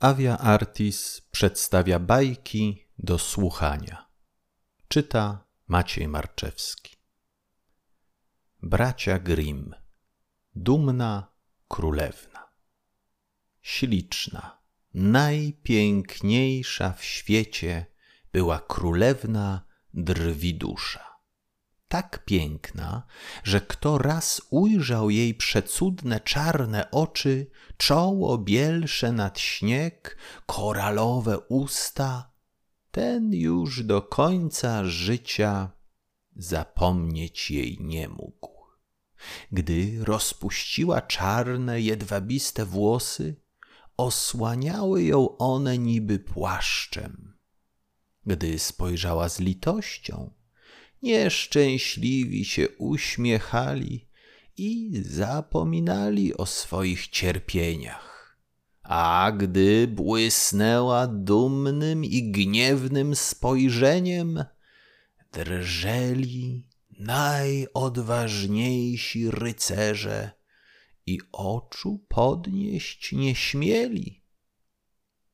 Avia Artis przedstawia bajki do słuchania. Czyta Maciej Marczewski. Bracia Grimm. Dumna królewna. Śliczna, najpiękniejsza w świecie była królewna drwidusza tak piękna, że kto raz ujrzał jej przecudne czarne oczy, czoło bielsze nad śnieg, koralowe usta, ten już do końca życia zapomnieć jej nie mógł. Gdy rozpuściła czarne, jedwabiste włosy, osłaniały ją one niby płaszczem. Gdy spojrzała z litością, nieszczęśliwi się uśmiechali i zapominali o swoich cierpieniach. A gdy błysnęła dumnym i gniewnym spojrzeniem, drżeli najodważniejsi rycerze i oczu podnieść nie śmieli.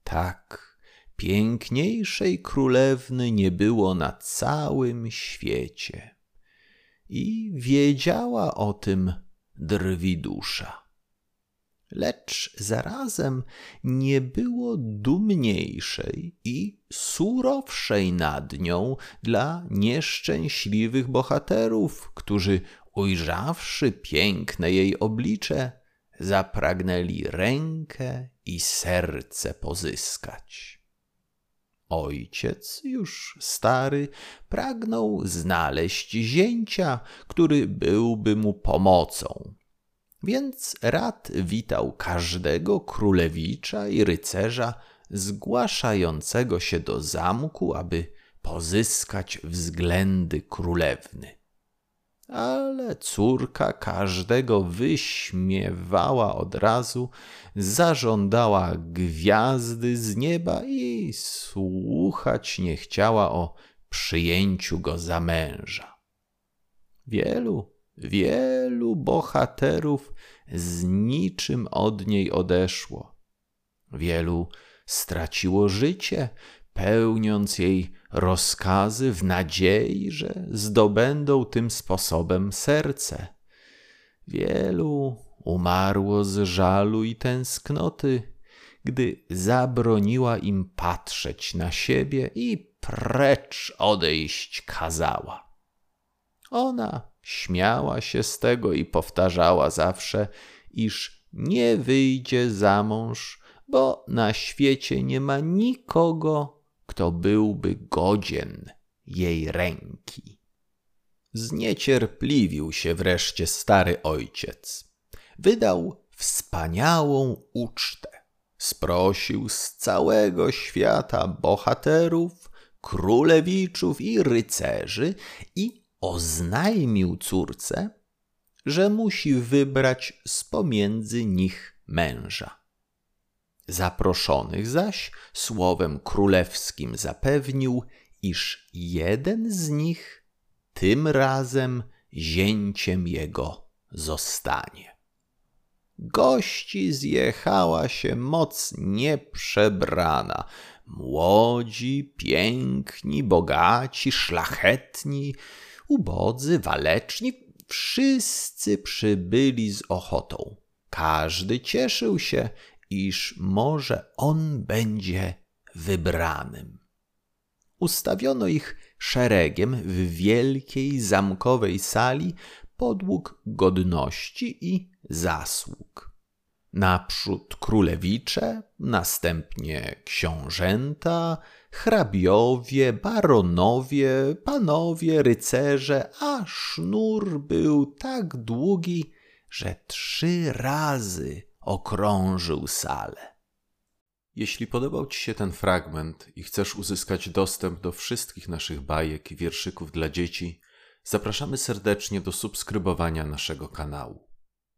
Tak Piękniejszej królewny nie było na całym świecie. I wiedziała o tym drwidusza. Lecz zarazem nie było dumniejszej i surowszej nad nią dla nieszczęśliwych bohaterów, którzy ujrzawszy piękne jej oblicze, zapragnęli rękę i serce pozyskać. Ojciec, już stary, pragnął znaleźć zięcia, który byłby mu pomocą. Więc rad witał każdego królewicza i rycerza zgłaszającego się do zamku, aby pozyskać względy królewny ale córka każdego wyśmiewała od razu, zażądała gwiazdy z nieba i słuchać nie chciała o przyjęciu go za męża. Wielu, wielu bohaterów z niczym od niej odeszło. Wielu straciło życie, pełniąc jej rozkazy w nadziei, że zdobędą tym sposobem serce. Wielu umarło z żalu i tęsknoty, gdy zabroniła im patrzeć na siebie i precz odejść kazała. Ona śmiała się z tego i powtarzała zawsze, iż nie wyjdzie za mąż, bo na świecie nie ma nikogo, kto byłby godzien jej ręki. Zniecierpliwił się wreszcie stary ojciec. Wydał wspaniałą ucztę. Sprosił z całego świata bohaterów, królewiczów i rycerzy i oznajmił córce, że musi wybrać z pomiędzy nich męża. Zaproszonych zaś słowem królewskim zapewnił, iż jeden z nich tym razem zięciem jego zostanie. Gości zjechała się moc nieprzebrana. Młodzi, piękni, bogaci, szlachetni, ubodzy, waleczni, wszyscy przybyli z ochotą. Każdy cieszył się, iż może on będzie wybranym. Ustawiono ich szeregiem w wielkiej zamkowej sali podług godności i zasług. Naprzód królewicze, następnie książęta, hrabiowie, baronowie, panowie, rycerze, a sznur był tak długi, że trzy razy okrążył salę. Jeśli podobał Ci się ten fragment i chcesz uzyskać dostęp do wszystkich naszych bajek i wierszyków dla dzieci, zapraszamy serdecznie do subskrybowania naszego kanału.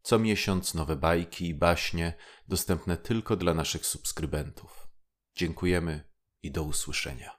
Co miesiąc nowe bajki i baśnie dostępne tylko dla naszych subskrybentów. Dziękujemy i do usłyszenia.